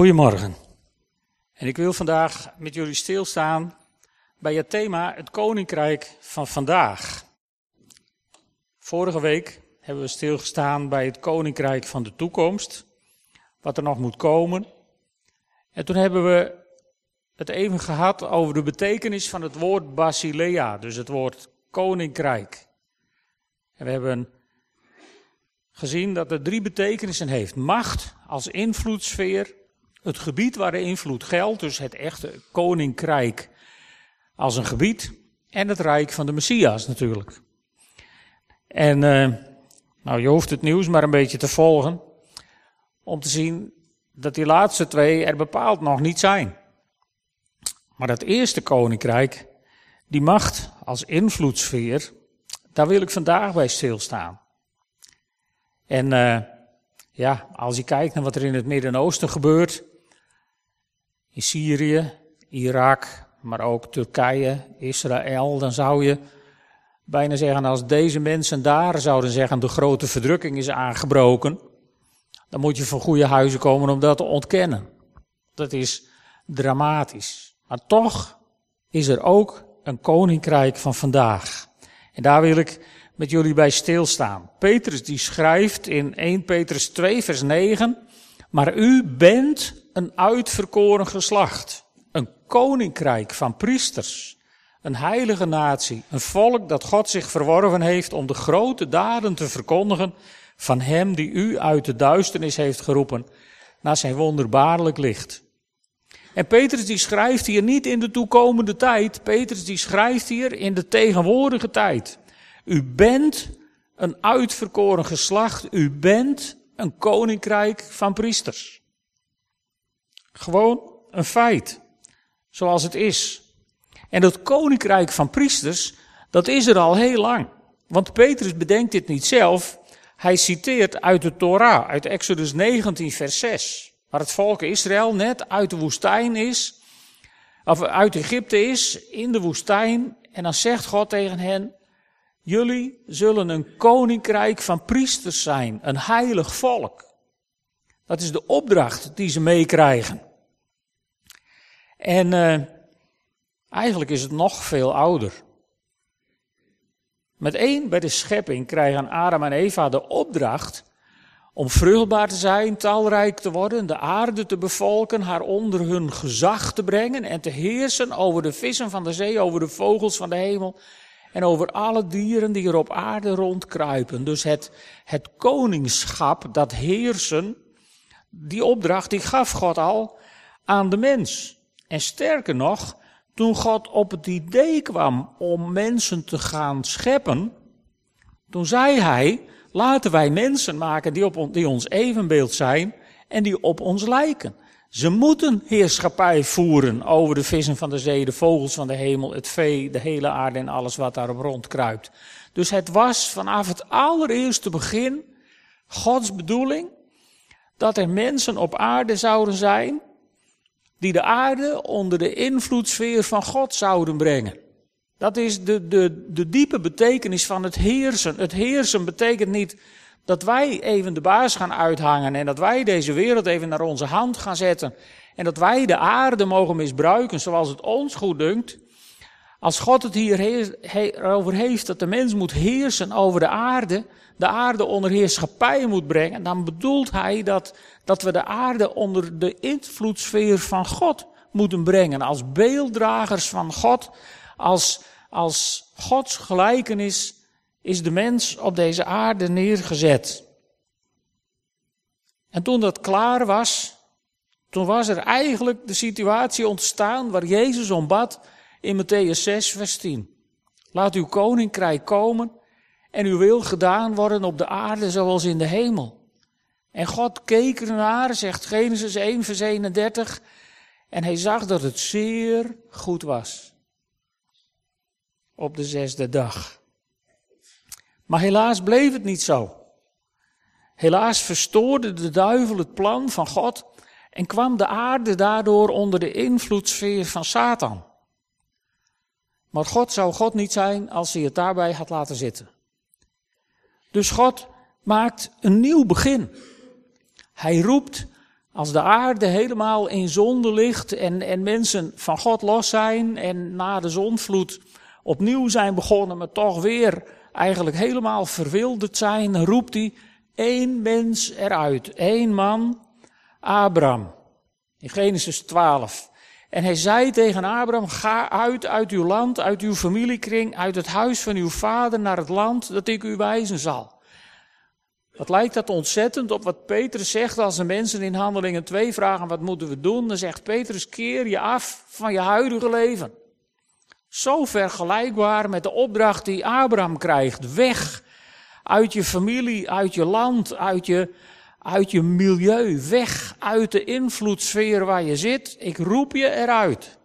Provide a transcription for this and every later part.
Goedemorgen. En ik wil vandaag met jullie stilstaan bij het thema het Koninkrijk van vandaag. Vorige week hebben we stilgestaan bij het Koninkrijk van de toekomst, wat er nog moet komen. En toen hebben we het even gehad over de betekenis van het woord Basilea, dus het woord Koninkrijk. En we hebben gezien dat het drie betekenissen heeft. Macht als invloedssfeer, het gebied waar de invloed geldt, dus het echte koninkrijk als een gebied, en het rijk van de Messias natuurlijk. En uh, nou, je hoeft het nieuws maar een beetje te volgen om te zien dat die laatste twee er bepaald nog niet zijn. Maar dat eerste koninkrijk, die macht als invloedssfeer, daar wil ik vandaag bij stilstaan. En uh, ja, als je kijkt naar wat er in het Midden-Oosten gebeurt, in Syrië, Irak, maar ook Turkije, Israël, dan zou je bijna zeggen, als deze mensen daar zouden zeggen, de grote verdrukking is aangebroken, dan moet je van goede huizen komen om dat te ontkennen. Dat is dramatisch. Maar toch is er ook een koninkrijk van vandaag. En daar wil ik met jullie bij stilstaan. Petrus die schrijft in 1 Petrus 2 vers 9, maar u bent een uitverkoren geslacht, een koninkrijk van priesters, een heilige natie, een volk dat God zich verworven heeft om de grote daden te verkondigen van Hem die u uit de duisternis heeft geroepen naar zijn wonderbaarlijk licht. En Petrus die schrijft hier niet in de toekomende tijd, Petrus die schrijft hier in de tegenwoordige tijd. U bent een uitverkoren geslacht. U bent een koninkrijk van priesters. Gewoon een feit. Zoals het is. En dat koninkrijk van priesters, dat is er al heel lang. Want Petrus bedenkt dit niet zelf. Hij citeert uit de Torah, uit Exodus 19, vers 6. Waar het volk Israël net uit de woestijn is, of uit Egypte is, in de woestijn. En dan zegt God tegen hen, Jullie zullen een koninkrijk van priesters zijn, een heilig volk. Dat is de opdracht die ze meekrijgen. En uh, eigenlijk is het nog veel ouder. Met één bij de schepping krijgen Adam en Eva de opdracht om vruchtbaar te zijn, talrijk te worden, de aarde te bevolken, haar onder hun gezag te brengen en te heersen over de vissen van de zee, over de vogels van de hemel en over alle dieren die er op aarde rondkruipen. Dus het, het koningschap, dat heersen, die opdracht die gaf God al aan de mens. En sterker nog, toen God op het idee kwam om mensen te gaan scheppen, toen zei hij, laten wij mensen maken die, op, die ons evenbeeld zijn en die op ons lijken. Ze moeten heerschappij voeren over de vissen van de zee, de vogels van de hemel, het vee, de hele aarde en alles wat daarop rondkruipt. Dus het was vanaf het allereerste begin Gods bedoeling dat er mensen op aarde zouden zijn die de aarde onder de invloedssfeer van God zouden brengen. Dat is de, de, de diepe betekenis van het heersen. Het heersen betekent niet dat wij even de baas gaan uithangen en dat wij deze wereld even naar onze hand gaan zetten. En dat wij de aarde mogen misbruiken zoals het ons goed dunkt. Als God het hier over heeft dat de mens moet heersen over de aarde, de aarde onder heerschappij moet brengen, dan bedoelt hij dat, dat we de aarde onder de invloedssfeer van God moeten brengen. Als beelddragers van God, als, als Gods gelijkenis is de mens op deze aarde neergezet. En toen dat klaar was, toen was er eigenlijk de situatie ontstaan waar Jezus om bad in Matthäus 6, vers 10. Laat uw koninkrijk komen en uw wil gedaan worden op de aarde zoals in de hemel. En God keek ernaar, zegt Genesis 1, vers 31, en hij zag dat het zeer goed was. Op de zesde dag. Maar helaas bleef het niet zo. Helaas verstoorde de duivel het plan van God en kwam de aarde daardoor onder de invloedssfeer van Satan. Maar God zou God niet zijn als hij het daarbij had laten zitten. Dus God maakt een nieuw begin. Hij roept Als de aarde helemaal in zonde ligt en, en mensen van God los zijn en na de zonvloed opnieuw zijn begonnen, maar toch weer eigenlijk helemaal verwilderd zijn, roept hij één mens eruit. één man, Abraham. In Genesis 12. En hij zei tegen Abraham, ga uit uit uw land, uit uw familiekring, uit het huis van uw vader naar het land dat ik u wijzen zal. Wat lijkt dat ontzettend op wat Petrus zegt als de mensen in Handelingen 2 vragen wat moeten we doen? Dan zegt Petrus keer je af van je huidige leven. Zo vergelijkbaar met de opdracht die Abraham krijgt. Weg uit je familie, uit je land, uit je, uit je milieu. Weg uit de invloedssfeer waar je zit. Ik roep je eruit.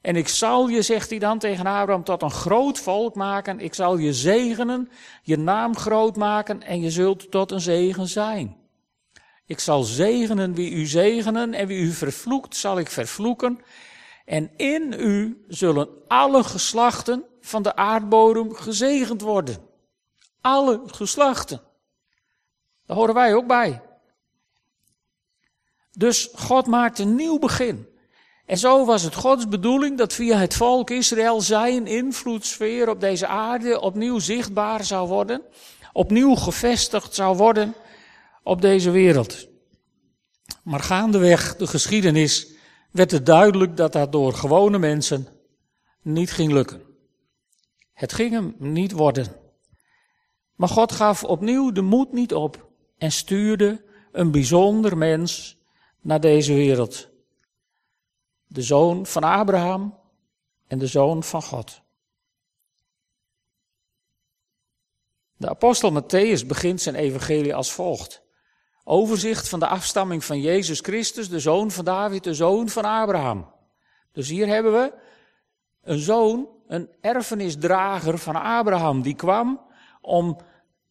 En ik zal je, zegt hij dan tegen Abraham, tot een groot volk maken. Ik zal je zegenen, je naam groot maken en je zult tot een zegen zijn. Ik zal zegenen wie u zegenen en wie u vervloekt, zal ik vervloeken. En in u zullen alle geslachten van de aardbodem gezegend worden. Alle geslachten. Daar horen wij ook bij. Dus God maakt een nieuw begin. En zo was het Gods bedoeling dat via het volk Israël zijn invloedssfeer op deze aarde opnieuw zichtbaar zou worden, opnieuw gevestigd zou worden op deze wereld. Maar gaandeweg de geschiedenis werd het duidelijk dat dat door gewone mensen niet ging lukken. Het ging hem niet worden. Maar God gaf opnieuw de moed niet op en stuurde een bijzonder mens naar deze wereld de zoon van Abraham en de zoon van God. De apostel Matthäus begint zijn evangelie als volgt. Overzicht van de afstamming van Jezus Christus, de zoon van David, de zoon van Abraham. Dus hier hebben we een zoon, een erfenisdrager van Abraham, die kwam om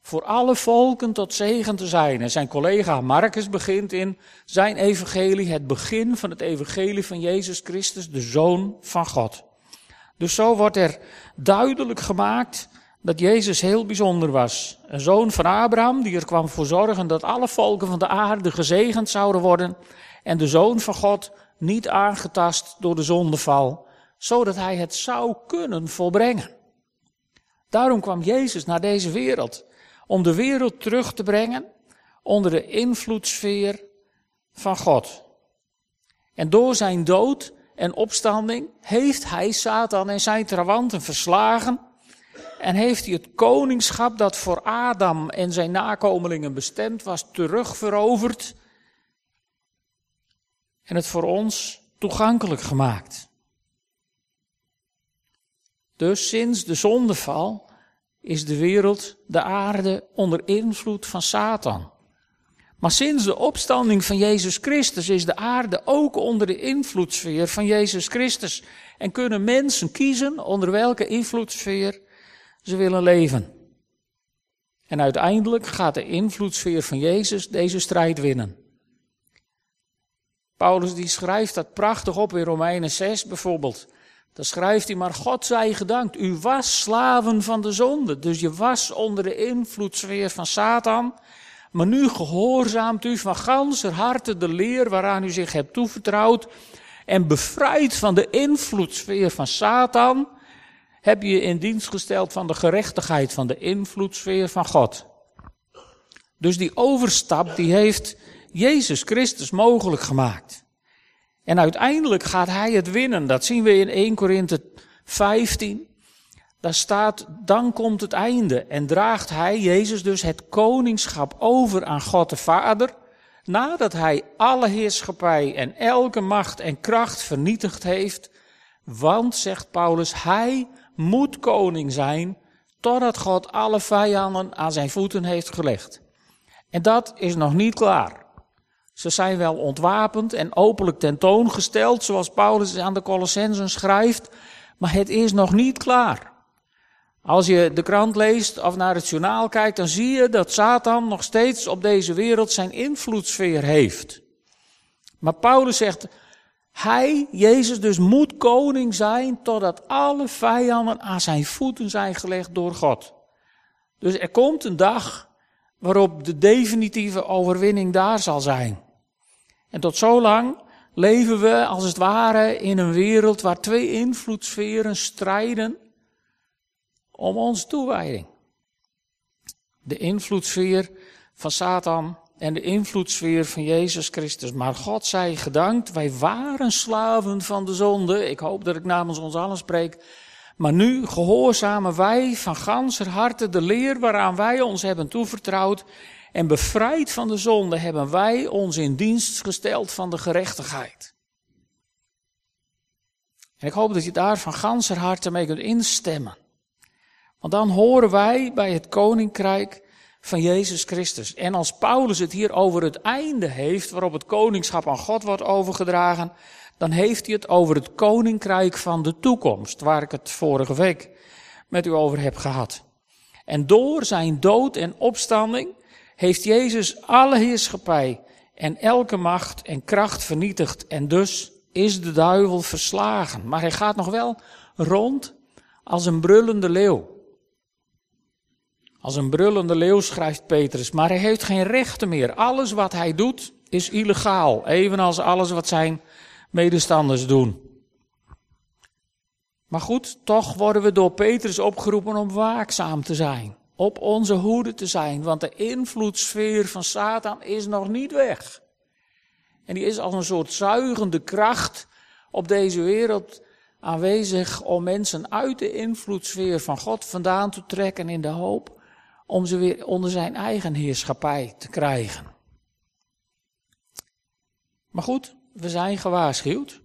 voor alle volken tot zegen te zijn. En zijn collega Marcus begint in zijn evangelie, het begin van het evangelie van Jezus Christus, de Zoon van God. Dus zo wordt er duidelijk gemaakt dat Jezus heel bijzonder was. Een zoon van Abraham, die er kwam voor zorgen dat alle volken van de aarde gezegend zouden worden. En de zoon van God, niet aangetast door de zondeval, zodat hij het zou kunnen volbrengen. Daarom kwam Jezus naar deze wereld om de wereld terug te brengen onder de invloedssfeer van God. En door zijn dood en opstanding heeft hij Satan en zijn trawanten verslagen en heeft hij het koningschap dat voor Adam en zijn nakomelingen bestemd was terugveroverd en het voor ons toegankelijk gemaakt. Dus sinds de zondeval is de wereld, de aarde, onder invloed van Satan. Maar sinds de opstanding van Jezus Christus is de aarde ook onder de invloedssfeer van Jezus Christus. En kunnen mensen kiezen onder welke invloedssfeer ze willen leven. En uiteindelijk gaat de invloedssfeer van Jezus deze strijd winnen. Paulus die schrijft dat prachtig op in Romeinen 6 bijvoorbeeld. Dan schrijft hij, maar God zij gedankt, u was slaven van de zonde. Dus je was onder de invloedssfeer van Satan. Maar nu gehoorzaamt u van ganser harte de leer waaraan u zich hebt toevertrouwd. En bevrijd van de invloedssfeer van Satan, heb je in dienst gesteld van de gerechtigheid van de invloedssfeer van God. Dus die overstap, die heeft Jezus Christus mogelijk gemaakt. En uiteindelijk gaat hij het winnen. Dat zien we in 1 Korinthe 15. Daar staat, dan komt het einde. En draagt hij, Jezus dus, het koningschap over aan God de Vader. Nadat hij alle heerschappij en elke macht en kracht vernietigd heeft. Want, zegt Paulus, hij moet koning zijn totdat God alle vijanden aan zijn voeten heeft gelegd. En dat is nog niet klaar. Ze zijn wel ontwapend en openlijk tentoongesteld, zoals Paulus aan de Colossensen schrijft, maar het is nog niet klaar. Als je de krant leest of naar het journaal kijkt, dan zie je dat Satan nog steeds op deze wereld zijn invloedssfeer heeft. Maar Paulus zegt, hij, Jezus dus, moet koning zijn totdat alle vijanden aan zijn voeten zijn gelegd door God. Dus er komt een dag waarop de definitieve overwinning daar zal zijn. En tot zo lang leven we als het ware in een wereld waar twee invloedssferen strijden om onze toewijding. De invloedssfeer van Satan en de invloedssfeer van Jezus Christus. Maar God zij gedankt, wij waren slaven van de zonde. Ik hoop dat ik namens ons allen spreek. Maar nu gehoorzamen wij van ganser harte de leer waaraan wij ons hebben toevertrouwd. En bevrijd van de zonde hebben wij ons in dienst gesteld van de gerechtigheid. En ik hoop dat je daar van ganser harte mee kunt instemmen. Want dan horen wij bij het koninkrijk van Jezus Christus. En als Paulus het hier over het einde heeft, waarop het koningschap aan God wordt overgedragen, dan heeft hij het over het koninkrijk van de toekomst, waar ik het vorige week met u over heb gehad. En door zijn dood en opstanding heeft Jezus alle heerschappij en elke macht en kracht vernietigd. En dus is de duivel verslagen. Maar hij gaat nog wel rond als een brullende leeuw. Als een brullende leeuw schrijft Petrus, maar hij heeft geen rechten meer. Alles wat hij doet is illegaal, evenals alles wat zijn medestanders doen. Maar goed, toch worden we door Petrus opgeroepen om waakzaam te zijn, op onze hoede te zijn, want de invloedssfeer van Satan is nog niet weg. En die is als een soort zuigende kracht op deze wereld aanwezig om mensen uit de invloedssfeer van God vandaan te trekken in de hoop om ze weer onder zijn eigen heerschappij te krijgen. Maar goed, we zijn gewaarschuwd.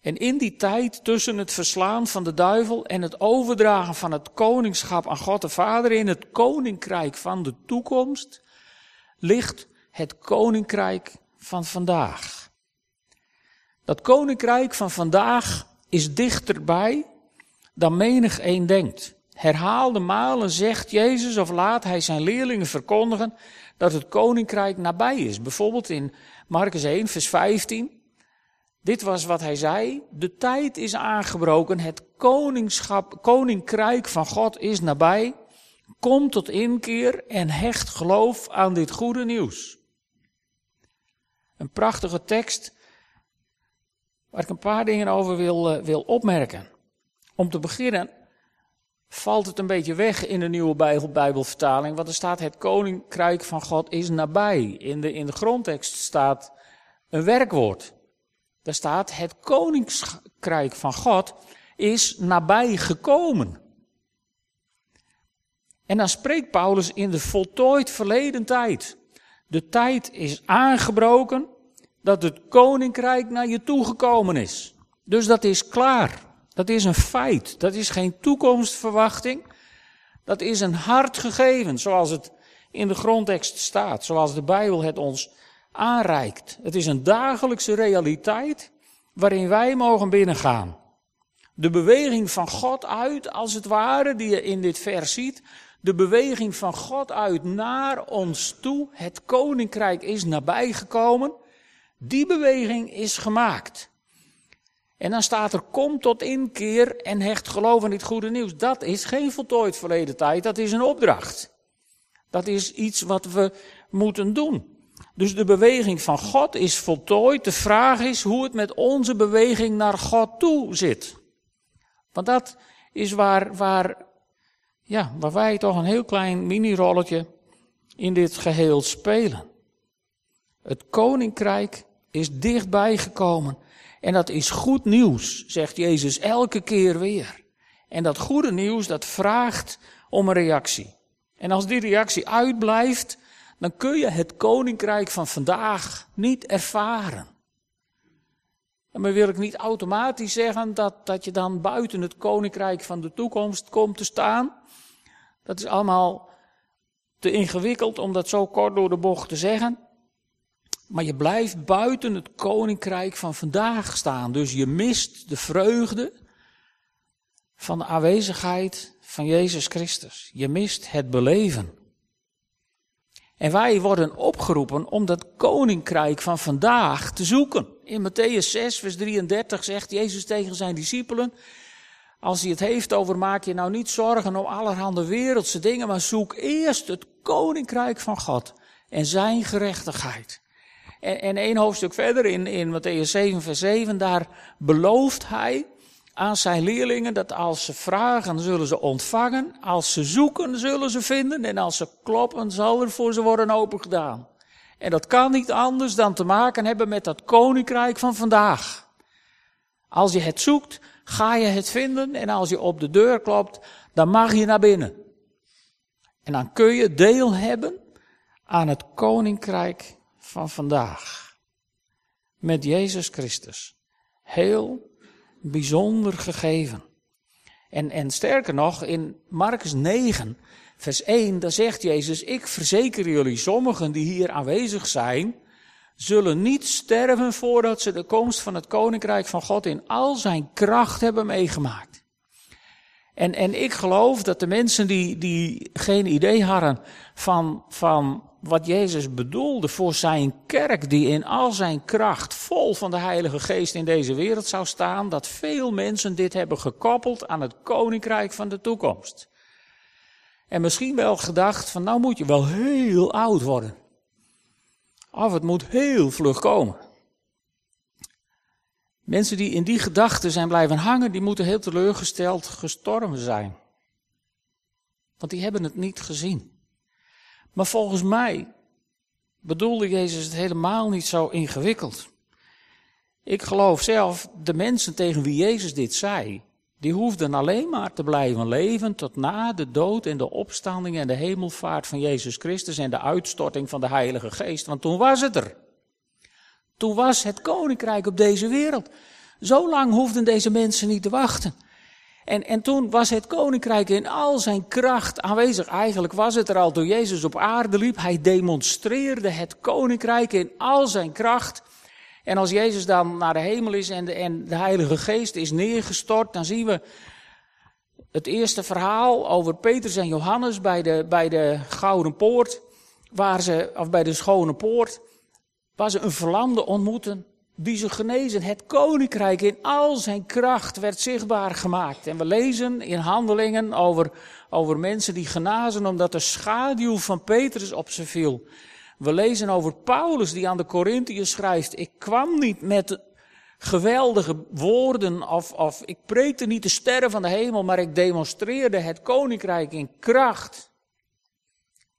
En in die tijd tussen het verslaan van de duivel en het overdragen van het koningschap aan God de Vader in het koninkrijk van de toekomst ligt het koninkrijk van vandaag. Dat koninkrijk van vandaag is dichterbij dan menig een denkt. Herhaalde malen zegt Jezus of laat hij zijn leerlingen verkondigen dat het koninkrijk nabij is. Bijvoorbeeld in Marcus 1, vers 15. Dit was wat hij zei. De tijd is aangebroken. Het koningschap, koninkrijk van God is nabij. Kom tot inkeer en hecht geloof aan dit goede nieuws. Een prachtige tekst waar ik een paar dingen over wil, eh, wil opmerken. Om te beginnen, valt het een beetje weg in de nieuwe Bijbel, Bijbelvertaling. Want er staat het koninkrijk van God is nabij. In de, in de grondtekst staat een werkwoord. Daar staat het koninkrijk van God is nabij gekomen. En dan spreekt Paulus in de voltooid verleden tijd. De tijd is aangebroken dat het koninkrijk naar je toegekomen is. Dus dat is klaar. Dat is een feit. Dat is geen toekomstverwachting. Dat is een hard gegeven, zoals het in de grondtekst staat, zoals de Bijbel het ons aanreikt. Het is een dagelijkse realiteit waarin wij mogen binnengaan. De beweging van God uit, als het ware, die je in dit vers ziet. De beweging van God uit naar ons toe. Het koninkrijk is nabijgekomen. Die beweging is gemaakt. En dan staat er, kom tot inkeer en hecht geloof aan dit goede nieuws. Dat is geen voltooid verleden tijd, dat is een opdracht. Dat is iets wat we moeten doen. Dus de beweging van God is voltooid. De vraag is hoe het met onze beweging naar God toe zit. Want dat is waar, waar, ja, waar wij toch een heel klein mini-rolletje in dit geheel spelen. Het koninkrijk is dichtbij gekomen. En dat is goed nieuws, zegt Jezus elke keer weer. En dat goede nieuws, dat vraagt om een reactie. En als die reactie uitblijft, dan kun je het koninkrijk van vandaag niet ervaren. En maar wil ik niet automatisch zeggen dat, dat je dan buiten het koninkrijk van de toekomst komt te staan. Dat is allemaal te ingewikkeld om dat zo kort door de bocht te zeggen. Maar je blijft buiten het koninkrijk van vandaag staan. Dus je mist de vreugde van de aanwezigheid van Jezus Christus. Je mist het beleven. En wij worden opgeroepen om dat koninkrijk van vandaag te zoeken. In Matthäus 6, vers 33 zegt Jezus tegen zijn discipelen: Als hij het heeft over maak je nou niet zorgen om allerhande wereldse dingen, maar zoek eerst het koninkrijk van God en zijn gerechtigheid. En, en één hoofdstuk verder in, in Matthäus 7, vers 7, daar belooft hij aan zijn leerlingen dat als ze vragen, zullen ze ontvangen. Als ze zoeken, zullen ze vinden. En als ze kloppen, zal er voor ze worden opengedaan. En dat kan niet anders dan te maken hebben met dat koninkrijk van vandaag. Als je het zoekt, ga je het vinden. En als je op de deur klopt, dan mag je naar binnen. En dan kun je deel hebben aan het koninkrijk van vandaag. Met Jezus Christus. Heel bijzonder gegeven. En, en sterker nog, in Marcus 9, vers 1, daar zegt Jezus, ik verzeker jullie, sommigen die hier aanwezig zijn, zullen niet sterven voordat ze de komst van het koninkrijk van God in al zijn kracht hebben meegemaakt. En, en ik geloof dat de mensen die, die geen idee hadden van, van wat Jezus bedoelde voor zijn kerk, die in al zijn kracht vol van de Heilige Geest in deze wereld zou staan, dat veel mensen dit hebben gekoppeld aan het koninkrijk van de toekomst. En misschien wel gedacht van nou moet je wel heel oud worden. Of het moet heel vlug komen. Mensen die in die gedachten zijn blijven hangen, die moeten heel teleurgesteld gestorven zijn. Want die hebben het niet gezien. Maar volgens mij bedoelde Jezus het helemaal niet zo ingewikkeld. Ik geloof zelf, de mensen tegen wie Jezus dit zei, die hoefden alleen maar te blijven leven tot na de dood en de opstanding en de hemelvaart van Jezus Christus en de uitstorting van de Heilige Geest. Want toen was het er. Toen was het koninkrijk op deze wereld. Zo lang hoefden deze mensen niet te wachten. En, en toen was het koninkrijk in al zijn kracht aanwezig. Eigenlijk was het er al toen Jezus op aarde liep. Hij demonstreerde het koninkrijk in al zijn kracht. En als Jezus dan naar de hemel is en de, en de Heilige Geest is neergestort, dan zien we het eerste verhaal over Petrus en Johannes bij de, bij de Gouden Poort, waar ze, of bij de Schone Poort, waar ze een verlamde ontmoeten die ze genezen. Het koninkrijk in al zijn kracht werd zichtbaar gemaakt. En we lezen in handelingen over, over mensen die genazen omdat de schaduw van Petrus op ze viel. We lezen over Paulus die aan de Corinthiërs schrijft, ik kwam niet met geweldige woorden of, of ik preekte niet de sterren van de hemel, maar ik demonstreerde het koninkrijk in kracht.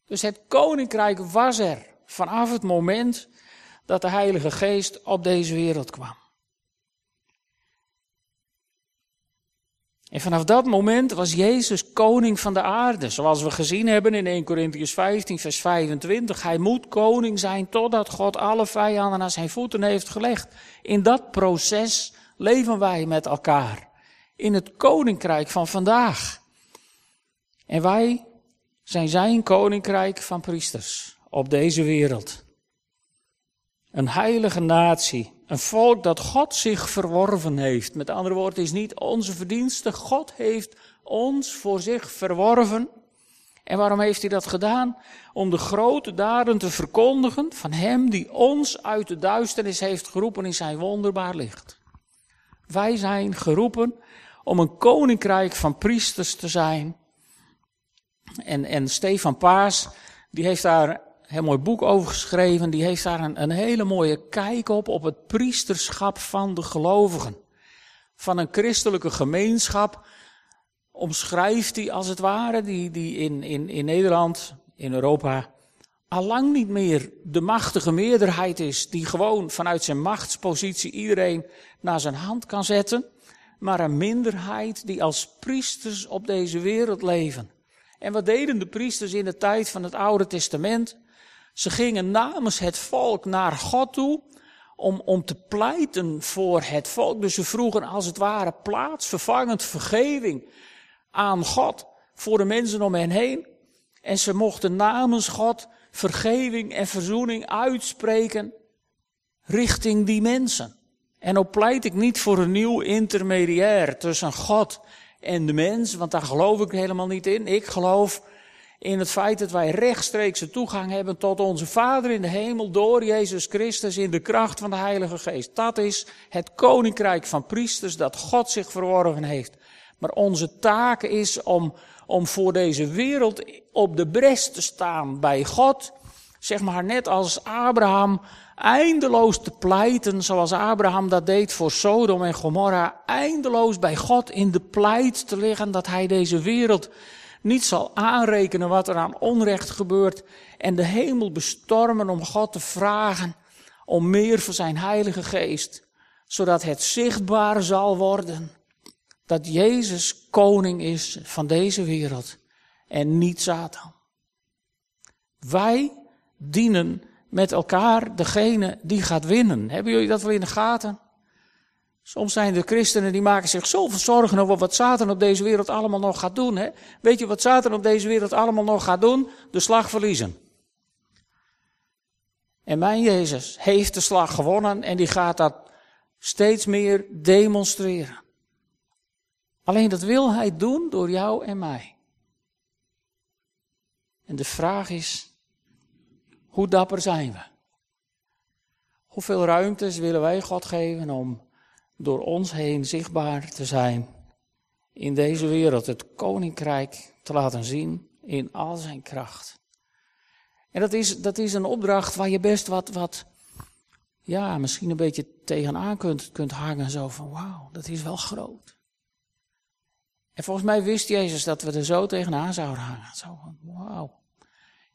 Dus het koninkrijk was er vanaf het moment dat de Heilige Geest op deze wereld kwam. En vanaf dat moment was Jezus koning van de aarde. Zoals we gezien hebben in 1 Corinthians 15, vers 25. Hij moet koning zijn totdat God alle vijanden aan zijn voeten heeft gelegd. In dat proces leven wij met elkaar. In het koninkrijk van vandaag. En wij zijn zijn koninkrijk van priesters op deze wereld. Een heilige natie. Een volk dat God zich verworven heeft. Met andere woorden, het is niet onze verdienste. God heeft ons voor zich verworven. En waarom heeft hij dat gedaan? Om de grote daden te verkondigen van hem die ons uit de duisternis heeft geroepen in zijn wonderbaar licht. Wij zijn geroepen om een koninkrijk van priesters te zijn. En, en Stefan Paas, die heeft daar heel mooi boek over geschreven. Die heeft daar een, een hele mooie kijk op, op het priesterschap van de gelovigen. Van een christelijke gemeenschap omschrijft hij als het ware, die, die in, in, in Nederland, in Europa, allang niet meer de machtige meerderheid is, die gewoon vanuit zijn machtspositie iedereen naar zijn hand kan zetten, maar een minderheid die als priesters op deze wereld leven. En wat deden de priesters in de tijd van het Oude Testament? Ze gingen namens het volk naar God toe om, om te pleiten voor het volk. Dus ze vroegen als het ware plaatsvervangend vergeving aan God voor de mensen om hen heen. En ze mochten namens God vergeving en verzoening uitspreken richting die mensen. En ook pleit ik niet voor een nieuw intermediair tussen God en de mens, want daar geloof ik helemaal niet in. Ik geloof in het feit dat wij rechtstreekse toegang hebben tot onze Vader in de hemel door Jezus Christus in de kracht van de Heilige Geest. Dat is het koninkrijk van priesters dat God zich verworven heeft. Maar onze taak is om, om voor deze wereld op de bres te staan bij God, zeg maar net als Abraham, eindeloos te pleiten, zoals Abraham dat deed voor Sodom en Gomorra, eindeloos bij God in de pleit te liggen dat hij deze wereld niet zal aanrekenen wat er aan onrecht gebeurt en de hemel bestormen om God te vragen om meer voor zijn Heilige Geest, zodat het zichtbaar zal worden dat Jezus koning is van deze wereld en niet Satan. Wij dienen met elkaar degene die gaat winnen. Hebben jullie dat wel in de gaten? Soms zijn de christenen die maken zich zoveel zorgen over wat Satan op deze wereld allemaal nog gaat doen. Hè? Weet je wat Satan op deze wereld allemaal nog gaat doen? De slag verliezen. En mijn Jezus heeft de slag gewonnen en die gaat dat steeds meer demonstreren. Alleen dat wil hij doen door jou en mij. En de vraag is, hoe dapper zijn we? Hoeveel ruimtes willen wij God geven om door ons heen zichtbaar te zijn in deze wereld, het koninkrijk te laten zien in al zijn kracht? En dat is, dat is een opdracht waar je best wat, wat ja, misschien een beetje tegenaan kunt, kunt hangen. Zo van, wauw, dat is wel groot. En volgens mij wist Jezus dat we er zo tegenaan zouden hangen. Zo van, wauw.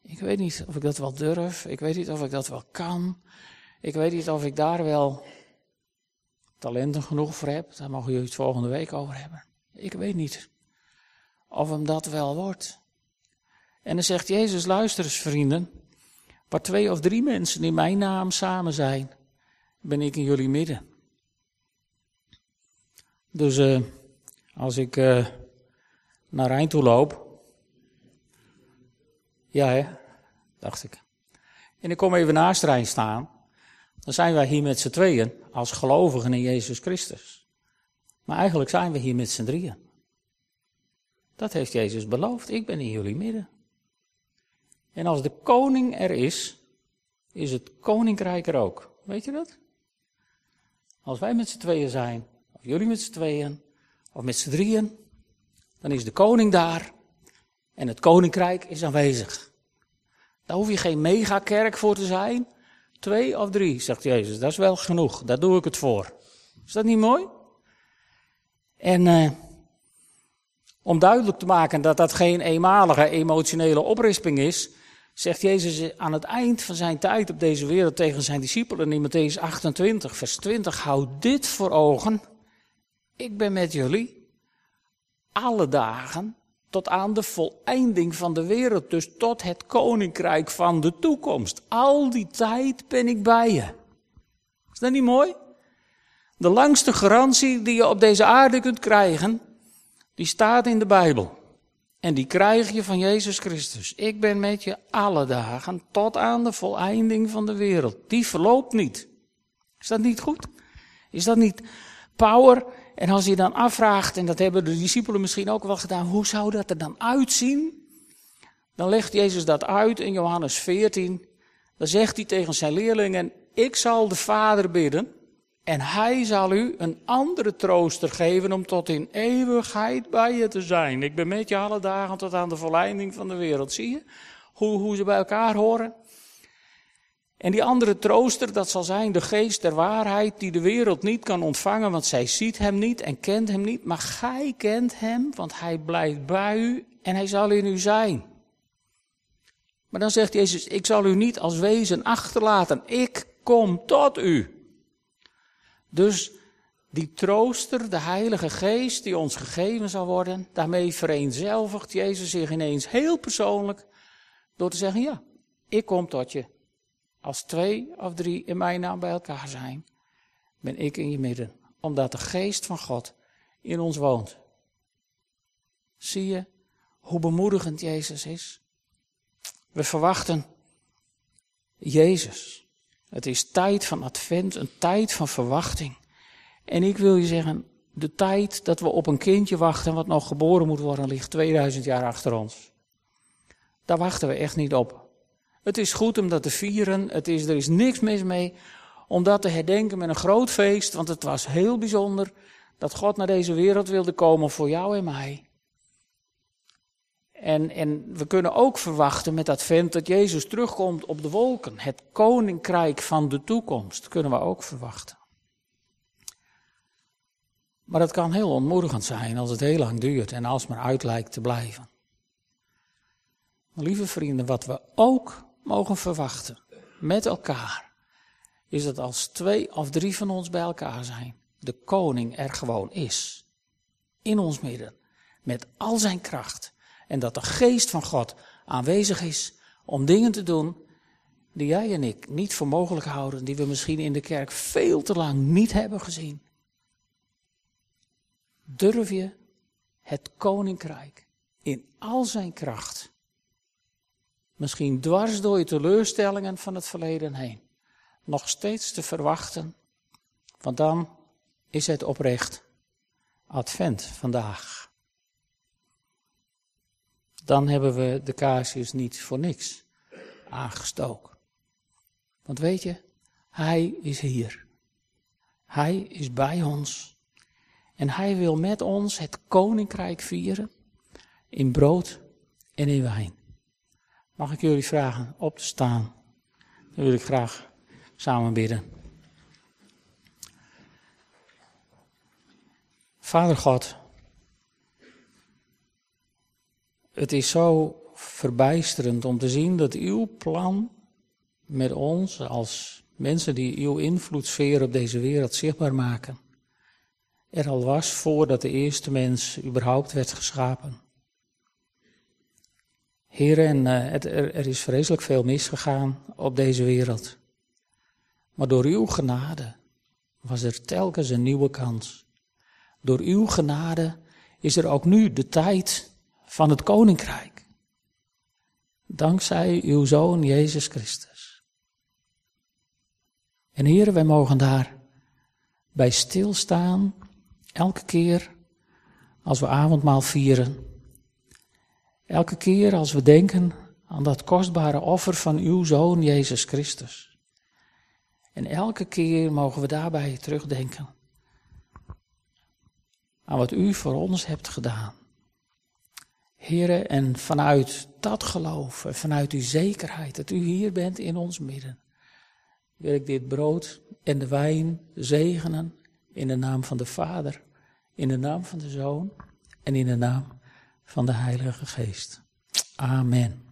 Ik weet niet of ik dat wel durf. Ik weet niet of ik dat wel kan. Ik weet niet of ik daar wel talenten genoeg voor heb. Daar mogen jullie het volgende week over hebben. Ik weet niet of hem dat wel wordt. En dan zegt Jezus, luister eens vrienden. Waar twee of drie mensen in mijn naam samen zijn, ben ik in jullie midden. Dus uh, als ik uh, naar Rijn toe loop. Ja, hè? dacht ik. En ik kom even naast Rijn staan. Dan zijn wij hier met z'n tweeën als gelovigen in Jezus Christus. Maar eigenlijk zijn we hier met z'n drieën. Dat heeft Jezus beloofd. Ik ben in jullie midden. En als de koning er is, is het koninkrijk er ook. Weet je dat? Als wij met z'n tweeën zijn, of jullie met z'n tweeën, of met z'n drieën, dan is de koning daar en het koninkrijk is aanwezig. Daar hoef je geen megakerk voor te zijn. Twee of drie, zegt Jezus, dat is wel genoeg, daar doe ik het voor. Is dat niet mooi? En uh, om duidelijk te maken dat dat geen eenmalige emotionele oprisping is, zegt Jezus aan het eind van zijn tijd op deze wereld tegen zijn discipelen in Matthäus 28, vers 20, houd dit voor ogen. Ik ben met jullie alle dagen tot aan de voleinding van de wereld, dus tot het koninkrijk van de toekomst. Al die tijd ben ik bij je. Is dat niet mooi? De langste garantie die je op deze aarde kunt krijgen, die staat in de Bijbel. En die krijg je van Jezus Christus. Ik ben met je alle dagen tot aan de voleinding van de wereld. Die verloopt niet. Is dat niet goed? Is dat niet power? En als je dan afvraagt, en dat hebben de discipelen misschien ook wel gedaan, hoe zou dat er dan uitzien? Dan legt Jezus dat uit in Johannes 14. Dan zegt hij tegen zijn leerlingen, ik zal de Vader bidden en hij zal u een andere trooster geven om tot in eeuwigheid bij je te zijn. Ik ben met je alle dagen tot aan de verleiding van de wereld. Zie je hoe, hoe ze bij elkaar horen? En die andere trooster, dat zal zijn de geest der waarheid die de wereld niet kan ontvangen, want zij ziet hem niet en kent hem niet. Maar gij kent hem, want hij blijft bij u en hij zal in u zijn. Maar dan zegt Jezus, ik zal u niet als wezen achterlaten, ik kom tot u. Dus die trooster, de Heilige Geest die ons gegeven zal worden, daarmee vereenzelvigt Jezus zich ineens heel persoonlijk door te zeggen, ja, ik kom tot je. Als twee of drie in mijn naam bij elkaar zijn, ben ik in je midden, omdat de Geest van God in ons woont. Zie je hoe bemoedigend Jezus is? We verwachten Jezus. Het is tijd van advent, een tijd van verwachting. En ik wil je zeggen, de tijd dat we op een kindje wachten wat nog geboren moet worden, ligt 2000 jaar achter ons. Daar wachten we echt niet op. Het is goed om dat te vieren, het is, er is niks mis mee om dat te herdenken met een groot feest, want het was heel bijzonder dat God naar deze wereld wilde komen voor jou en mij. En, en we kunnen ook verwachten met advent dat Jezus terugkomt op de wolken. Het koninkrijk van de toekomst kunnen we ook verwachten. Maar het kan heel ontmoedigend zijn als het heel lang duurt en als maar uit lijkt te blijven. Lieve vrienden, wat we ook mogen verwachten met elkaar, is dat als twee of drie van ons bij elkaar zijn, de koning er gewoon is. In ons midden. Met al zijn kracht. En dat de geest van God aanwezig is om dingen te doen die jij en ik niet voor mogelijk houden, die we misschien in de kerk veel te lang niet hebben gezien. Durf je het koninkrijk in al zijn kracht, misschien dwars door je teleurstellingen van het verleden heen, nog steeds te verwachten, want dan is het oprecht advent vandaag. Dan hebben we de kaarsjes niet voor niks aangestoken. Want weet je, Hij is hier. Hij is bij ons. En Hij wil met ons het koninkrijk vieren in brood en in wijn. Mag ik jullie vragen op te staan? Dan wil ik graag samen bidden. Vader God, het is zo verbijsterend om te zien dat uw plan met ons als mensen die uw invloedssfeer op deze wereld zichtbaar maken, er al was voordat de eerste mens überhaupt werd geschapen. Heer, en het, er, er is vreselijk veel misgegaan op deze wereld. Maar door uw genade was er telkens een nieuwe kans. Door uw genade is er ook nu de tijd van het koninkrijk. Dankzij uw zoon Jezus Christus. En heren, wij mogen daar bij stilstaan, elke keer als we avondmaal vieren. Elke keer als we denken aan dat kostbare offer van uw zoon Jezus Christus. En elke keer mogen we daarbij terugdenken aan wat u voor ons hebt gedaan. Heren, en vanuit dat geloof, vanuit die zekerheid dat u hier bent in ons midden, wil ik dit brood en de wijn zegenen in de naam van de Vader, in de naam van de Zoon en in de naam van de Heilige Geest. Amen.